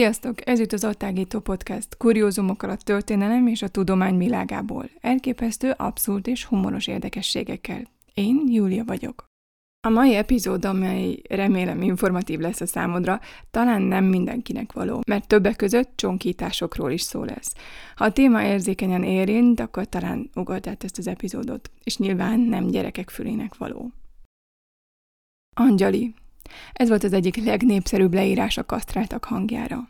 Sziasztok! Ez itt az Attágító Podcast, kuriózumokkal a történelem és a tudomány világából. Elképesztő, abszurd és humoros érdekességekkel. Én Júlia vagyok. A mai epizód, amely remélem informatív lesz a számodra, talán nem mindenkinek való, mert többek között csonkításokról is szó lesz. Ha a téma érzékenyen érint, akkor talán ugald át ezt az epizódot, és nyilván nem gyerekek fülének való. Angyali, ez volt az egyik legnépszerűbb leírás a kasztráltak hangjára.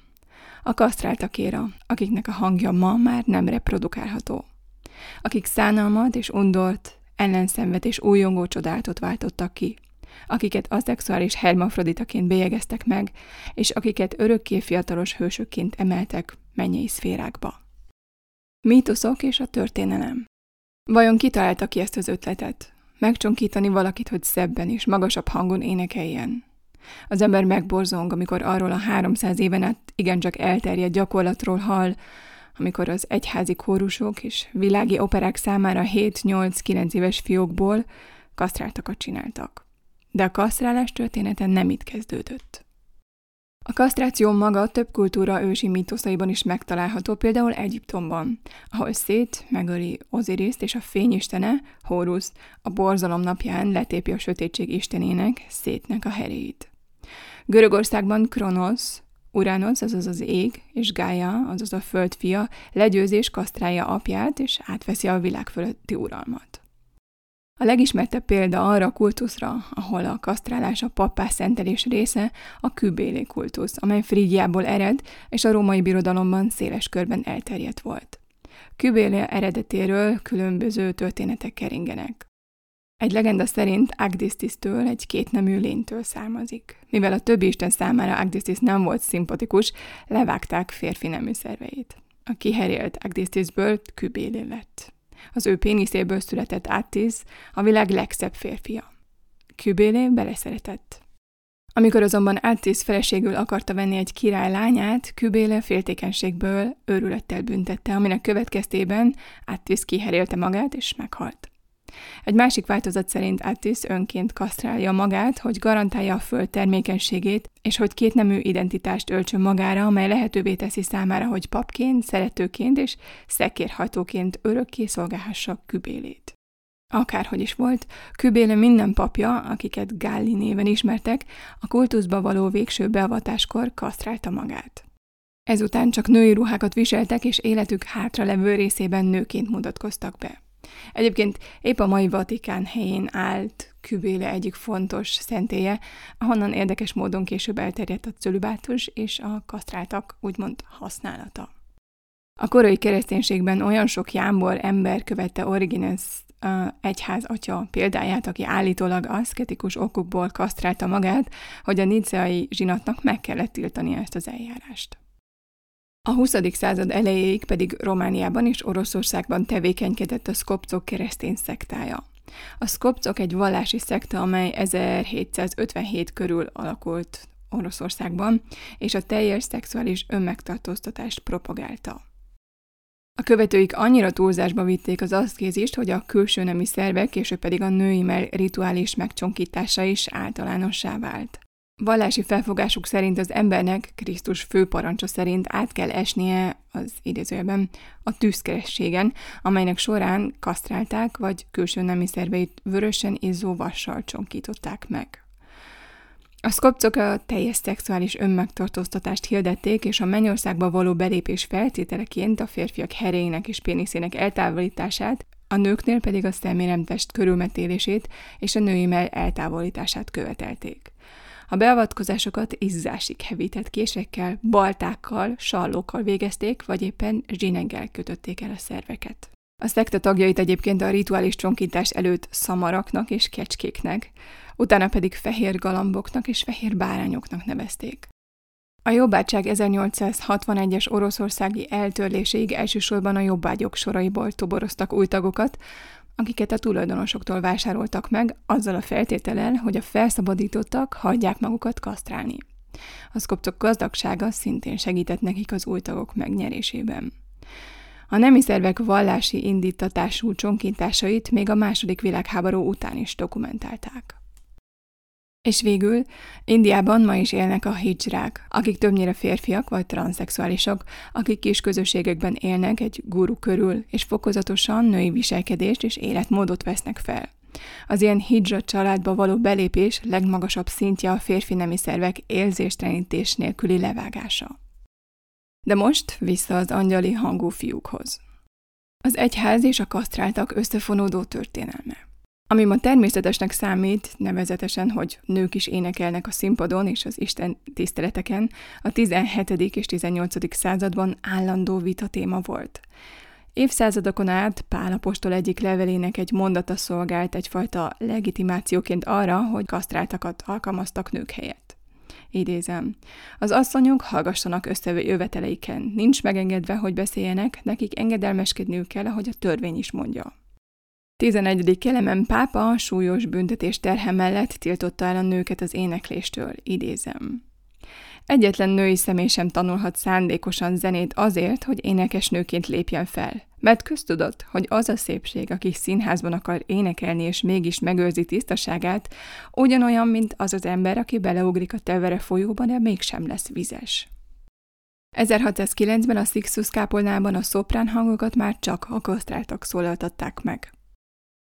A kasztráltakéra, akiknek a hangja ma már nem reprodukálható. Akik szánalmat és undort, ellenszenvet és újongó csodálatot váltottak ki. Akiket aszexuális hermafroditaként bélyegeztek meg, és akiket örökké fiatalos hősökként emeltek mennyei szférákba. Mítoszok és a történelem. Vajon kitalálta ki ezt az ötletet? Megcsonkítani valakit, hogy szebben és magasabb hangon énekeljen. Az ember megborzong, amikor arról a 300 éven át igencsak elterjedt gyakorlatról hall, amikor az egyházi kórusok és világi operák számára 7-8-9 éves fiókból kasztráltakat csináltak. De a kasztrálás története nem itt kezdődött. A kasztráció maga több kultúra ősi mítoszaiban is megtalálható, például Egyiptomban, ahol Szét megöli Oziriszt és a fényistene, Horus, a borzalom napján letépi a sötétség istenének, Szétnek a heréit. Görögországban Kronos, Uranus, azaz az ég, és Gaia, azaz a föld fia, legyőzés kasztrálja apját, és átveszi a világ fölötti uralmat. A legismertebb példa arra a kultuszra, ahol a kasztrálás a pappás szentelés része, a kübélé kultusz, amely Frígiából ered, és a római birodalomban széles körben elterjedt volt. Kübélé eredetéről különböző történetek keringenek. Egy legenda szerint Agdisztisztől egy kétnemű lénytől származik. Mivel a többi isten számára Agdisztis nem volt szimpatikus, levágták férfi nemű szerveit. A kiherélt Agdisztisből kübélé lett. Az ő péniszéből született Attis, a világ legszebb férfia. Kübélé beleszeretett. Amikor azonban Attis feleségül akarta venni egy király lányát, Kübéle féltékenységből őrülettel büntette, aminek következtében Attis kiherélte magát és meghalt. Egy másik változat szerint Attis önként kasztrálja magát, hogy garantálja a föld termékenységét, és hogy kétnemű identitást öltsön magára, amely lehetővé teszi számára, hogy papként, szeretőként és szekérhajtóként örökké szolgálhassa kübélét. Akárhogy is volt, Kübéle minden papja, akiket Galli néven ismertek, a kultuszba való végső beavatáskor kasztrálta magát. Ezután csak női ruhákat viseltek, és életük hátra levő részében nőként mutatkoztak be. Egyébként épp a mai Vatikán helyén állt Kübéle egyik fontos szentélye, ahonnan érdekes módon később elterjedt a cölibátus és a kasztráltak úgymond használata. A korai kereszténységben olyan sok jámbor ember követte Origenes egyház atya példáját, aki állítólag aszketikus okokból kasztrálta magát, hogy a niceai zsinatnak meg kellett tiltani ezt az eljárást. A 20. század elejéig pedig Romániában és Oroszországban tevékenykedett a szkopcok keresztény szektája. A szkopcok egy vallási szekta, amely 1757 körül alakult Oroszországban, és a teljes szexuális önmegtartóztatást propagálta. A követőik annyira túlzásba vitték az aszkézist, hogy a külső nemi szervek, később pedig a női rituális megcsonkítása is általánossá vált. Vallási felfogásuk szerint az embernek Krisztus főparancsa szerint át kell esnie az idézőjelben a tűzkerességen, amelynek során kasztrálták, vagy külső nemi szerveit vörösen izzó vassal csonkították meg. A szkopcok a teljes szexuális önmegtartóztatást hirdették, és a mennyországba való belépés feltételeként a férfiak herének és péniszének eltávolítását, a nőknél pedig a szeméremtest körülmetélését és a női mell eltávolítását követelték. A beavatkozásokat izzásig hevített késekkel, baltákkal, sallókkal végezték, vagy éppen zsineggel kötötték el a szerveket. A szekta tagjait egyébként a rituális csonkítás előtt szamaraknak és kecskéknek, utána pedig fehér galamboknak és fehér bárányoknak nevezték. A jobbátság 1861-es oroszországi eltörléséig elsősorban a jobbágyok soraiból toboroztak új tagokat, akiket a tulajdonosoktól vásároltak meg, azzal a feltétellel, hogy a felszabadítottak hagyják magukat kasztrálni. A szkopcok gazdagsága szintén segített nekik az új tagok megnyerésében. A nemi szervek vallási indítatású csonkintásait még a második világháború után is dokumentálták. És végül Indiában ma is élnek a hijrák, akik többnyire férfiak vagy transzexuálisok, akik kis közösségekben élnek egy guru körül, és fokozatosan női viselkedést és életmódot vesznek fel. Az ilyen hijra családba való belépés legmagasabb szintje a férfi nemi szervek érzéstrenítés nélküli levágása. De most vissza az angyali hangú fiúkhoz. Az egyház és a kasztráltak összefonódó történelme. Ami ma természetesnek számít, nevezetesen, hogy nők is énekelnek a színpadon és az Isten tiszteleteken, a 17. és 18. században állandó vita téma volt. Évszázadokon át Pál apostol egyik levelének egy mondata szolgált egyfajta legitimációként arra, hogy kasztráltakat alkalmaztak nők helyett. Idézem. Az asszonyok hallgassanak összevő jöveteleiken, nincs megengedve, hogy beszéljenek, nekik engedelmeskedniük kell, ahogy a törvény is mondja. 11. kelemen pápa súlyos büntetés terhe mellett tiltotta el a nőket az énekléstől, idézem. Egyetlen női személy sem tanulhat szándékosan zenét azért, hogy énekes nőként lépjen fel. Mert köztudott, hogy az a szépség, aki színházban akar énekelni és mégis megőrzi tisztaságát, ugyanolyan, mint az az ember, aki beleugrik a tevere folyóban, de mégsem lesz vizes. 1609-ben a Sixus kápolnában a szoprán hangokat már csak a szólaltatták meg.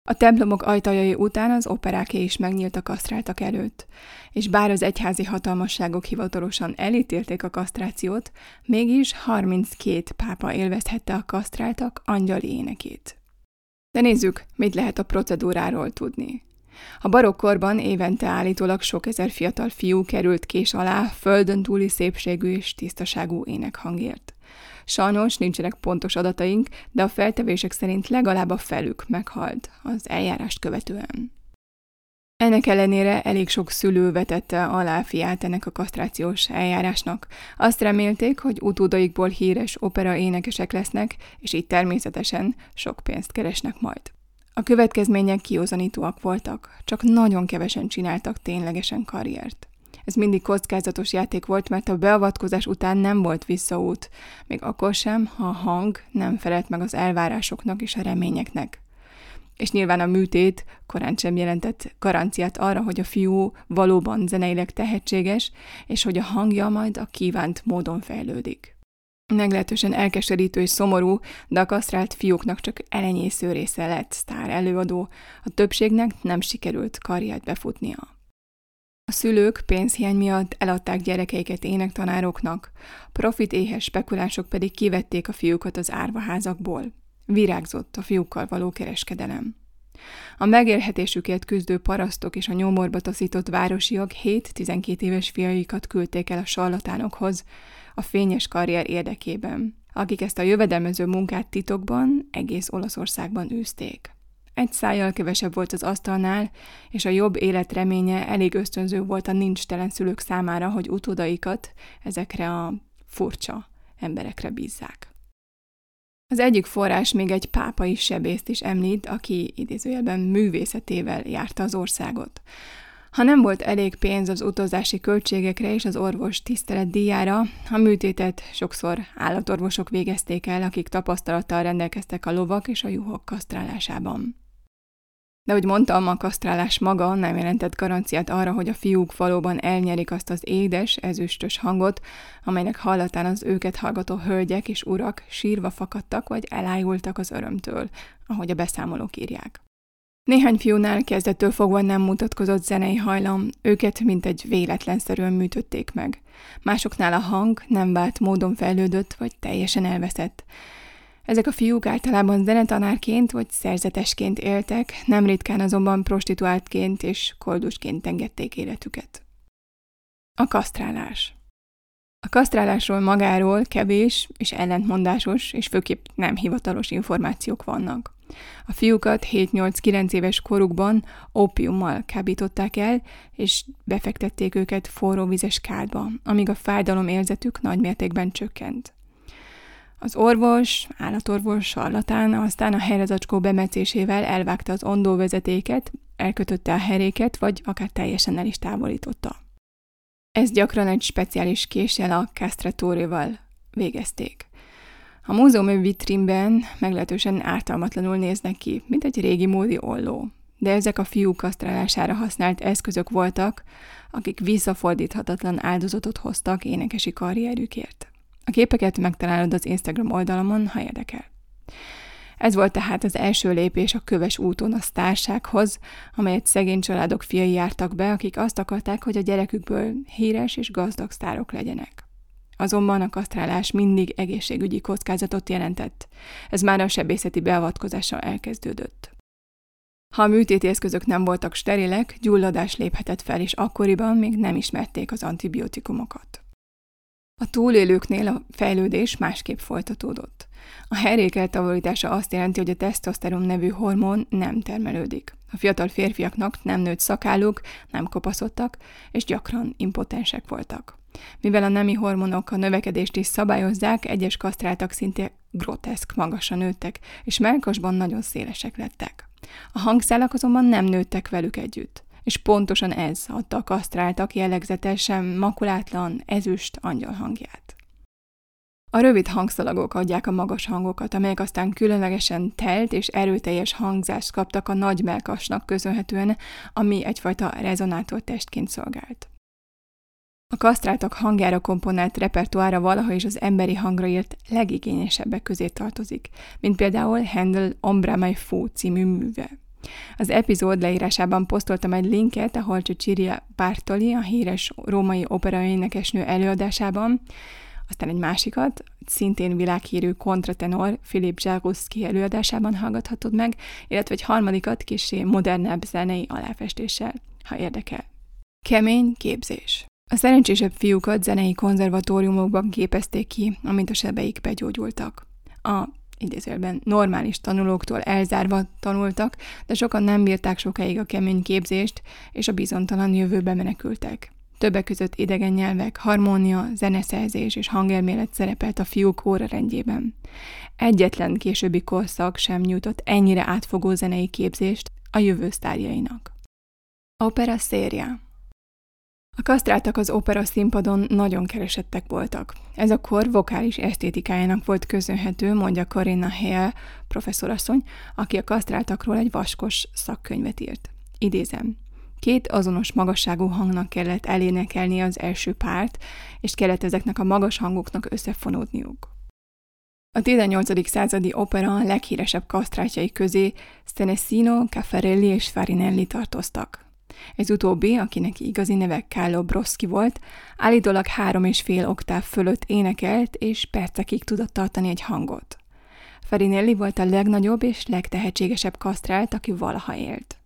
A templomok ajtajai után az operáké is megnyílt a kasztráltak előtt, és bár az egyházi hatalmasságok hivatalosan elítélték a kasztrációt, mégis 32 pápa élvezhette a kasztráltak angyali énekét. De nézzük, mit lehet a procedúráról tudni. A barokkorban évente állítólag sok ezer fiatal fiú került kés alá földön túli szépségű és tisztaságú énekhangért. Sajnos nincsenek pontos adataink, de a feltevések szerint legalább a felük meghalt az eljárást követően. Ennek ellenére elég sok szülő vetette alá fiát ennek a kasztrációs eljárásnak. Azt remélték, hogy utódaikból híres opera énekesek lesznek, és így természetesen sok pénzt keresnek majd. A következmények kiózanítóak voltak, csak nagyon kevesen csináltak ténylegesen karriert. Ez mindig kockázatos játék volt, mert a beavatkozás után nem volt visszaút, még akkor sem, ha a hang nem felelt meg az elvárásoknak és a reményeknek. És nyilván a műtét korán sem jelentett garanciát arra, hogy a fiú valóban zeneileg tehetséges, és hogy a hangja majd a kívánt módon fejlődik. Meglehetősen elkeserítő és szomorú, de a kasztrált fiúknak csak elenyésző része lett sztár előadó, a többségnek nem sikerült karriert befutnia. A szülők pénzhiány miatt eladták gyerekeiket énektanároknak, profit éhes spekulások pedig kivették a fiúkat az árvaházakból. Virágzott a fiúkkal való kereskedelem. A megélhetésükért küzdő parasztok és a nyomorba taszított városiak 7-12 éves fiaikat küldték el a sarlatánokhoz a fényes karrier érdekében, akik ezt a jövedelmező munkát titokban egész Olaszországban űzték. Egy szájjal kevesebb volt az asztalnál, és a jobb élet reménye elég ösztönző volt a nincs telen szülők számára, hogy utódaikat ezekre a furcsa emberekre bízzák. Az egyik forrás még egy pápai sebészt is említ, aki idézőjelben művészetével járta az országot. Ha nem volt elég pénz az utazási költségekre és az orvos tisztelet díjára, a műtétet sokszor állatorvosok végezték el, akik tapasztalattal rendelkeztek a lovak és a juhok kasztrálásában. De hogy mondtam, a kasztrálás maga nem jelentett garanciát arra, hogy a fiúk valóban elnyerik azt az édes, ezüstös hangot, amelynek hallatán az őket hallgató hölgyek és urak sírva fakadtak vagy elájultak az örömtől, ahogy a beszámolók írják. Néhány fiúnál kezdettől fogva nem mutatkozott zenei hajlam, őket mint egy véletlenszerűen műtötték meg. Másoknál a hang nem vált módon fejlődött vagy teljesen elveszett. Ezek a fiúk általában zenetanárként vagy szerzetesként éltek, nem ritkán azonban prostituáltként és koldusként engedték életüket. A kasztrálás A kasztrálásról magáról kevés és ellentmondásos és főképp nem hivatalos információk vannak. A fiúkat 7-8-9 éves korukban ópiummal kábították el, és befektették őket forró vizes kádba, amíg a fájdalom érzetük nagymértékben csökkent. Az orvos, állatorvos, sarlatán aztán a helyrezacskó bemetszésével elvágta az ondóvezetéket, elkötötte a heréket, vagy akár teljesen el is távolította. Ez gyakran egy speciális késsel a castratórival végezték. A múzeum vitrínben meglehetősen ártalmatlanul néznek ki, mint egy régi módi olló. De ezek a fiúk kasztrálására használt eszközök voltak, akik visszafordíthatatlan áldozatot hoztak énekesi karrierükért. A képeket megtalálod az Instagram oldalamon, ha érdekel. Ez volt tehát az első lépés a köves úton a sztársághoz, amelyet szegény családok fiai jártak be, akik azt akarták, hogy a gyerekükből híres és gazdag sztárok legyenek. Azonban a kasztrálás mindig egészségügyi kockázatot jelentett. Ez már a sebészeti beavatkozással elkezdődött. Ha a műtéti eszközök nem voltak sterilek, gyulladás léphetett fel, és akkoriban még nem ismerték az antibiotikumokat. A túlélőknél a fejlődés másképp folytatódott. A herék eltávolítása azt jelenti, hogy a tesztoszteron nevű hormon nem termelődik. A fiatal férfiaknak nem nőtt szakálluk, nem kopaszodtak, és gyakran impotensek voltak. Mivel a nemi hormonok a növekedést is szabályozzák, egyes kasztráltak szinte groteszk magasan nőttek, és melkasban nagyon szélesek lettek. A hangszálak azonban nem nőttek velük együtt és pontosan ez adta a kasztráltak jellegzetesen makulátlan, ezüst angyal hangját. A rövid hangszalagok adják a magas hangokat, amelyek aztán különlegesen telt és erőteljes hangzást kaptak a nagy melkasnak köszönhetően, ami egyfajta rezonátor testként szolgált. A kasztráltak hangjára komponált repertoára valaha is az emberi hangra írt legigényesebbek közé tartozik, mint például Handel Ombra My című műve. Az epizód leírásában posztoltam egy linket, ahol Cecilia Bartoli, a híres római operaénekesnő előadásában, aztán egy másikat, szintén világhírű kontratenor Filip Zsáruszki előadásában hallgathatod meg, illetve egy harmadikat kisé modernebb zenei aláfestéssel, ha érdekel. Kemény képzés. A szerencsésebb fiúkat zenei konzervatóriumokban képezték ki, amint a sebeik begyógyultak. A idézőben normális tanulóktól elzárva tanultak, de sokan nem bírták sokáig a kemény képzést, és a bizontalan jövőbe menekültek. Többek között idegen nyelvek, harmónia, zeneszerzés és hangelmélet szerepelt a fiúk rendjében. Egyetlen későbbi korszak sem nyújtott ennyire átfogó zenei képzést a jövő sztárjainak. Opera Seria a kasztráltak az opera színpadon nagyon keresettek voltak. Ez a kor vokális esztétikájának volt köszönhető, mondja Corinna Hale, professzorasszony, aki a kasztráltakról egy vaskos szakkönyvet írt. Idézem. Két azonos magasságú hangnak kellett elénekelni az első párt, és kellett ezeknek a magas hangoknak összefonódniuk. A 18. századi opera leghíresebb kasztrátjai közé Senesino, Caffarelli és Farinelli tartoztak. Ez utóbbi, akinek igazi neve Kálo Broszki volt, állítólag három és fél oktáv fölött énekelt, és percekig tudott tartani egy hangot. Farinelli volt a legnagyobb és legtehetségesebb kasztrált, aki valaha élt.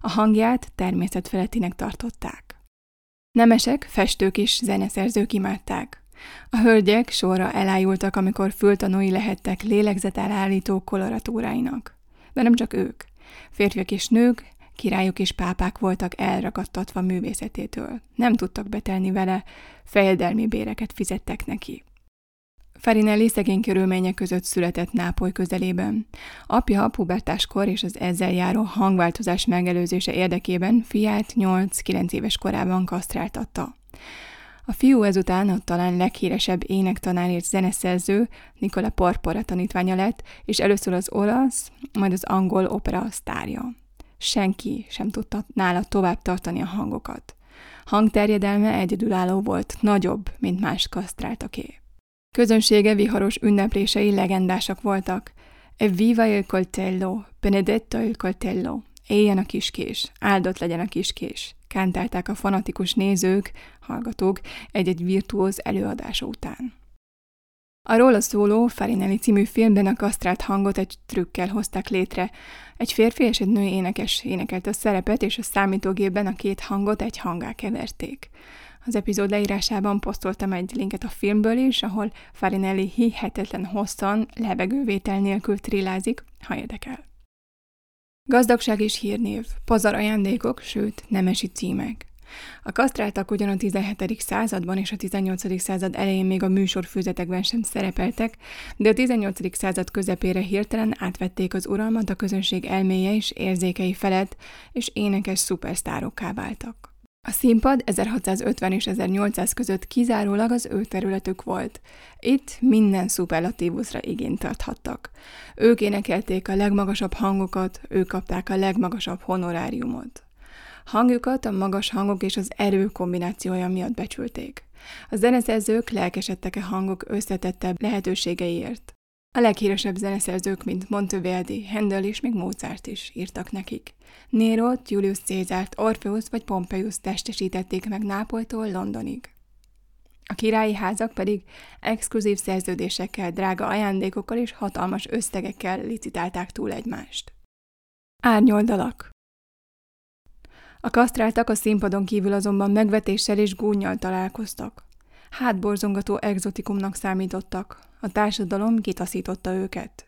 A hangját természetfelettinek tartották. Nemesek, festők és zeneszerzők imádták. A hölgyek sorra elájultak, amikor fültanúi lehettek lélegzetelállító koloratúráinak. De nem csak ők. Férfiak és nők, királyok és pápák voltak elragadtatva művészetétől. Nem tudtak betelni vele, fejedelmi béreket fizettek neki. Farinelli szegény körülmények között született Nápoly közelében. Apja a pubertáskor és az ezzel járó hangváltozás megelőzése érdekében fiát 8-9 éves korában kasztráltatta. A fiú ezután a talán leghíresebb énektanár és zeneszerző Nikola Porpora tanítványa lett, és először az olasz, majd az angol opera sztárja senki sem tudta nála tovább tartani a hangokat. Hangterjedelme egyedülálló volt, nagyobb, mint más kasztráltaké. Közönsége viharos ünneplései legendásak voltak. Evviva il coltello, benedetto il coltello, éljen a kiskés, áldott legyen a kiskés, kántálták a fanatikus nézők, hallgatók egy-egy virtuóz előadása után. A róla szóló Farinelli című filmben a kasztrált hangot egy trükkel hozták létre. Egy férfi és egy nő énekes énekelt a szerepet, és a számítógépben a két hangot egy hangá keverték. Az epizód leírásában posztoltam egy linket a filmből is, ahol Farinelli hihetetlen hosszan, levegővétel nélkül trillázik, ha érdekel. Gazdagság és hírnév, pazar ajándékok, sőt, nemesi címek. A kasztráltak ugyan a 17. században és a 18. század elején még a műsorfőzetekben sem szerepeltek, de a 18. század közepére hirtelen átvették az uralmat a közönség elméje és érzékei felett, és énekes szupersztárokká váltak. A színpad 1650 és 1800 között kizárólag az ő területük volt. Itt minden szuperlatívusra igényt tarthattak. Ők énekelték a legmagasabb hangokat, ők kapták a legmagasabb honoráriumot. Hangjukat a magas hangok és az erő kombinációja miatt becsülték. A zeneszerzők lelkesedtek a hangok összetettebb lehetőségeiért. A leghíresebb zeneszerzők, mint Monteverdi, Handel és még Mozart is írtak nekik. Nérot, Julius Caesart, Orpheus vagy Pompeius testesítették meg Nápolytól Londonig. A királyi házak pedig exkluzív szerződésekkel, drága ajándékokkal és hatalmas összegekkel licitálták túl egymást. Árnyoldalak A kasztráltak a színpadon kívül azonban megvetéssel és gúnyjal találkoztak. Hátborzongató exotikumnak számítottak, a társadalom kitaszította őket.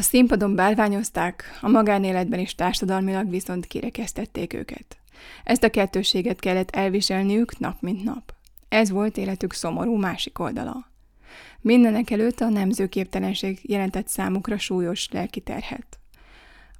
A színpadon bálványozták, a magánéletben is társadalmilag viszont kirekesztették őket. Ezt a kettőséget kellett elviselniük nap mint nap. Ez volt életük szomorú másik oldala. Mindenek előtt a nemzőképtelenség jelentett számukra súlyos lelki terhet.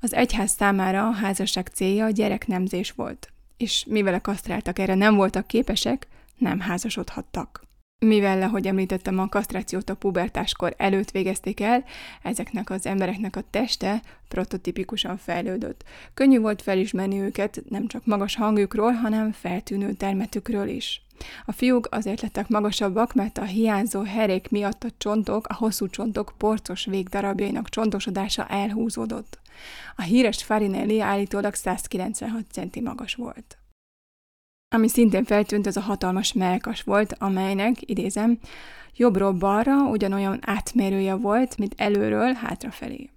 Az egyház számára a házasság célja a gyereknemzés volt, és mivel a kasztráltak erre nem voltak képesek, nem házasodhattak. Mivel, ahogy említettem, a kasztrációt a pubertáskor előtt végezték el, ezeknek az embereknek a teste prototipikusan fejlődött. Könnyű volt felismerni őket nem csak magas hangjukról, hanem feltűnő termetükről is. A fiúk azért lettek magasabbak, mert a hiányzó herék miatt a csontok, a hosszú csontok porcos végdarabjainak csontosodása elhúzódott. A híres Farinelli állítólag 196 centi magas volt. Ami szintén feltűnt, az a hatalmas melkas volt, amelynek, idézem, jobbról balra ugyanolyan átmérője volt, mint előről hátrafelé.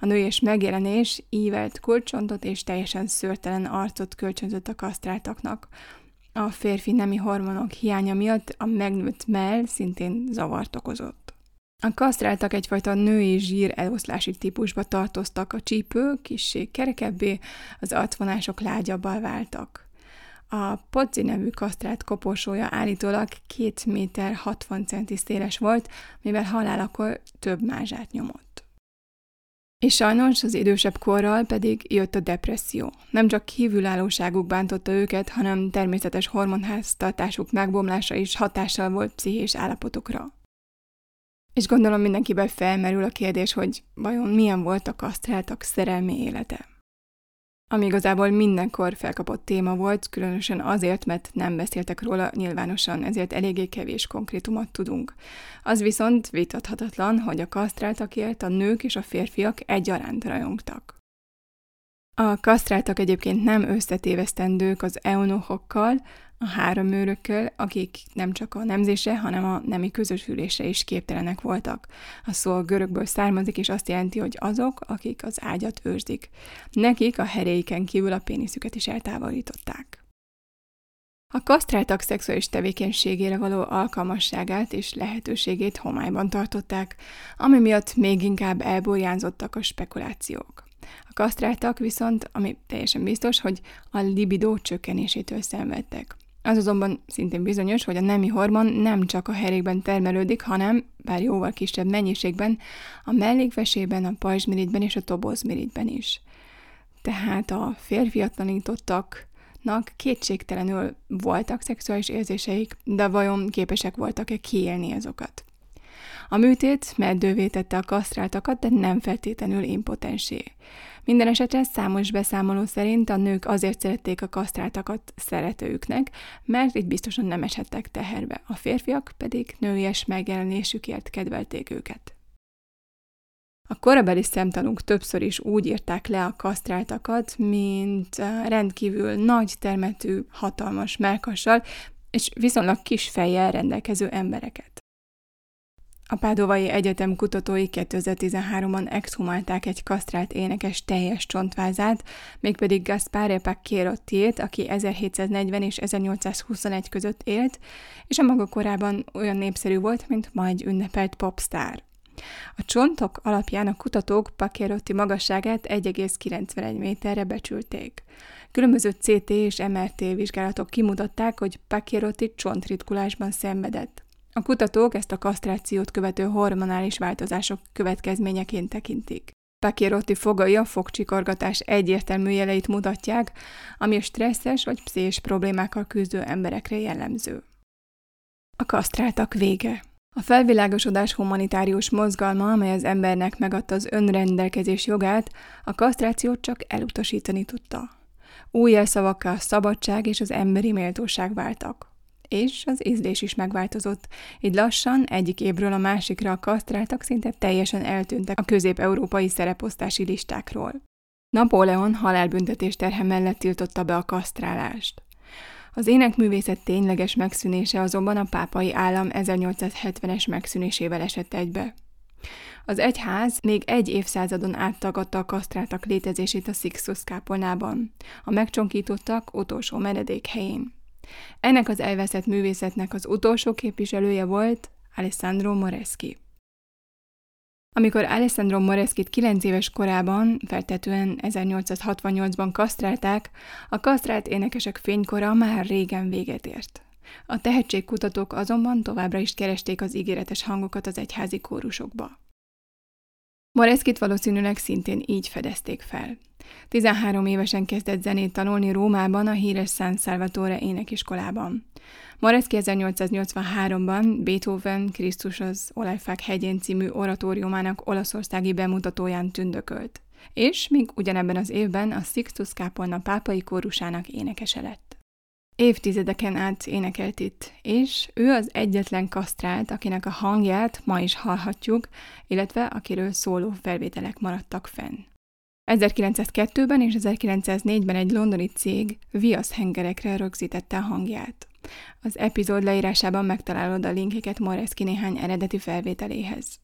A nőies megjelenés ívelt kulcsontot és teljesen szőrtelen arcot kölcsönzött a kasztráltaknak. A férfi nemi hormonok hiánya miatt a megnőtt mell szintén zavart okozott. A kasztráltak egyfajta női zsír eloszlási típusba tartoztak, a csípők kissé kerekebbé, az arcvonások lágyabbal váltak. A Podzi nevű kasztrát koporsója állítólag 2 méter 60 centi széles volt, mivel halálakor több mázsát nyomott. És sajnos az idősebb korral pedig jött a depresszió. Nem csak kívülállóságuk bántotta őket, hanem természetes hormonháztartásuk megbomlása is hatással volt pszichés állapotokra. És gondolom mindenkiben felmerül a kérdés, hogy vajon milyen volt a kasztráltak szerelmi élete ami igazából mindenkor felkapott téma volt, különösen azért, mert nem beszéltek róla nyilvánosan, ezért eléggé kevés konkrétumot tudunk. Az viszont vitathatatlan, hogy a kasztráltakért a nők és a férfiak egyaránt rajongtak. A kasztráltak egyébként nem összetévesztendők az eunuchokkal, a három őrökkel, akik nem csak a nemzése, hanem a nemi közösülése is képtelenek voltak. A szó a görögből származik, és azt jelenti, hogy azok, akik az ágyat őrzik. Nekik a heréiken kívül a péniszüket is eltávolították. A kasztráltak szexuális tevékenységére való alkalmasságát és lehetőségét homályban tartották, ami miatt még inkább elburjánzottak a spekulációk. A kasztráltak viszont, ami teljesen biztos, hogy a libidó csökkenésétől szenvedtek. Az azonban szintén bizonyos, hogy a nemi hormon nem csak a herékben termelődik, hanem, bár jóval kisebb mennyiségben, a mellékvesében, a pajzsmiritben és a tobozmiritben is. Tehát a férfiatlanítottaknak kétségtelenül voltak szexuális érzéseik, de vajon képesek voltak-e kiélni azokat? A műtét meddővé tette a kasztráltakat, de nem feltétlenül impotensé. Minden esetre számos beszámoló szerint a nők azért szerették a kasztráltakat szeretőüknek, mert így biztosan nem eshettek teherbe, a férfiak pedig nőies megjelenésükért kedvelték őket. A korabeli szemtanúk többször is úgy írták le a kasztráltakat, mint rendkívül nagy termetű, hatalmas melkassal, és viszonylag kis fejjel rendelkező embereket. A Pádovai Egyetem kutatói 2013-ban exhumálták egy kasztrált énekes teljes csontvázát, mégpedig Gaspare Pacchierottiét, aki 1740 és 1821 között élt, és a maga korában olyan népszerű volt, mint ma egy ünnepelt popstar. A csontok alapján a kutatók Pacchierotti magasságát 1,91 méterre becsülték. Különböző CT és MRT vizsgálatok kimutatták, hogy Pacchierotti csontritkulásban szenvedett. A kutatók ezt a kasztrációt követő hormonális változások következményeként tekintik. Pacchierotti fogai a fogcsikorgatás egyértelmű jeleit mutatják, ami stresszes vagy pszés problémákkal küzdő emberekre jellemző. A kasztráltak vége a felvilágosodás humanitárius mozgalma, amely az embernek megadta az önrendelkezés jogát, a kasztrációt csak elutasítani tudta. Új jelszavakkal a szabadság és az emberi méltóság váltak. És az ízlés is megváltozott, így lassan egyik évről a másikra a kasztráltak szinte teljesen eltűntek a közép-európai szereposztási listákról. Napóleon halálbüntetés terhe mellett tiltotta be a kasztrálást. Az énekművészet tényleges megszűnése azonban a pápai állam 1870-es megszűnésével esett egybe. Az egyház még egy évszázadon át tagadta a kasztráltak létezését a Sixtus kápolnában, a megcsonkítottak utolsó menedék helyén. Ennek az elveszett művészetnek az utolsó képviselője volt Alessandro Moreschi. Amikor Alessandro Moreskit 9 éves korában, feltetően 1868-ban kasztrálták, a kasztrált énekesek fénykora már régen véget ért. A tehetségkutatók azonban továbbra is keresték az ígéretes hangokat az egyházi kórusokba. Moreszkit valószínűleg szintén így fedezték fel. 13 évesen kezdett zenét tanulni Rómában a híres San Salvatore énekiskolában. Moreszki 1883-ban Beethoven Krisztus az Olajfák hegyén című oratóriumának olaszországi bemutatóján tündökölt, és még ugyanebben az évben a Sixtus kápolna pápai kórusának énekese lett. Évtizedeken át énekelt itt, és ő az egyetlen kasztrált, akinek a hangját ma is hallhatjuk, illetve akiről szóló felvételek maradtak fenn. 1902-ben és 1904-ben egy londoni cég viaszhengerekre rögzítette a hangját. Az epizód leírásában megtalálod a linkeket Moreszki néhány eredeti felvételéhez.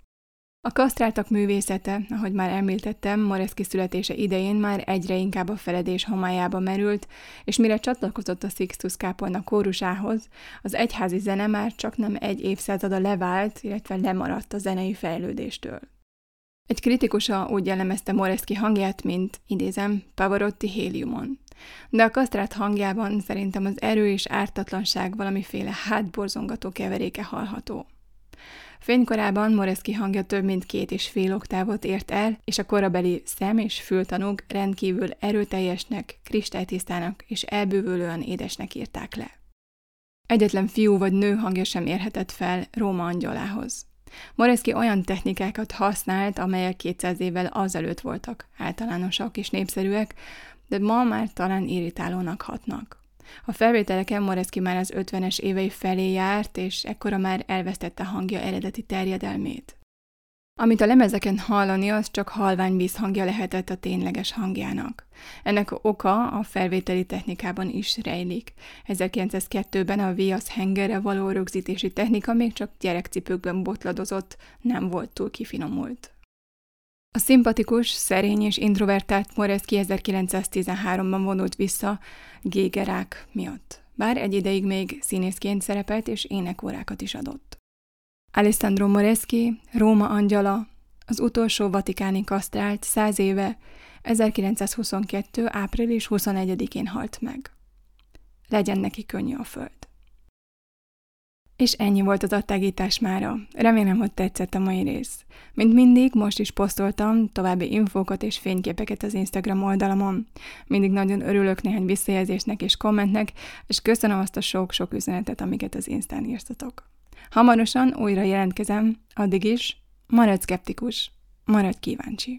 A kasztráltak művészete, ahogy már említettem, Moreszki születése idején már egyre inkább a feledés homályába merült, és mire csatlakozott a Sixtus kápolna kórusához, az egyházi zene már csak nem egy évszázada levált, illetve lemaradt a zenei fejlődéstől. Egy kritikusa úgy jellemezte Moreszki hangját, mint, idézem, Pavarotti héliumon. De a kasztrát hangjában szerintem az erő és ártatlanság valamiféle hátborzongató keveréke hallható. Fénykorában Moreszki hangja több mint két és fél oktávot ért el, és a korabeli szem- és fültanúk rendkívül erőteljesnek, kristálytisztának és elbűvölően édesnek írták le. Egyetlen fiú vagy nő hangja sem érhetett fel Róma angyalához. Moreszki olyan technikákat használt, amelyek 200 évvel azelőtt voltak általánosak és népszerűek, de ma már talán irritálónak hatnak. A felvételeken Moreszki már az 50-es évei felé járt, és ekkora már elvesztette hangja eredeti terjedelmét. Amit a lemezeken hallani, az csak halvány vízhangja lehetett a tényleges hangjának. Ennek oka a felvételi technikában is rejlik. 1902-ben a viasz hengerre való rögzítési technika még csak gyerekcipőkben botladozott, nem volt túl kifinomult. A szimpatikus, szerény és introvertált Moreszki 1913-ban vonult vissza gégerák miatt, bár egy ideig még színészként szerepelt és énekórákat is adott. Alessandro Moreschi, Róma angyala, az utolsó vatikáni kasztrált száz éve, 1922. április 21-én halt meg. Legyen neki könnyű a föld. És ennyi volt az attágítás mára. Remélem, hogy tetszett a mai rész. Mint mindig, most is posztoltam további infókat és fényképeket az Instagram oldalamon. Mindig nagyon örülök néhány visszajelzésnek és kommentnek, és köszönöm azt a sok-sok üzenetet, amiket az Instán írtatok. Hamarosan újra jelentkezem, addig is maradj szkeptikus, maradj kíváncsi.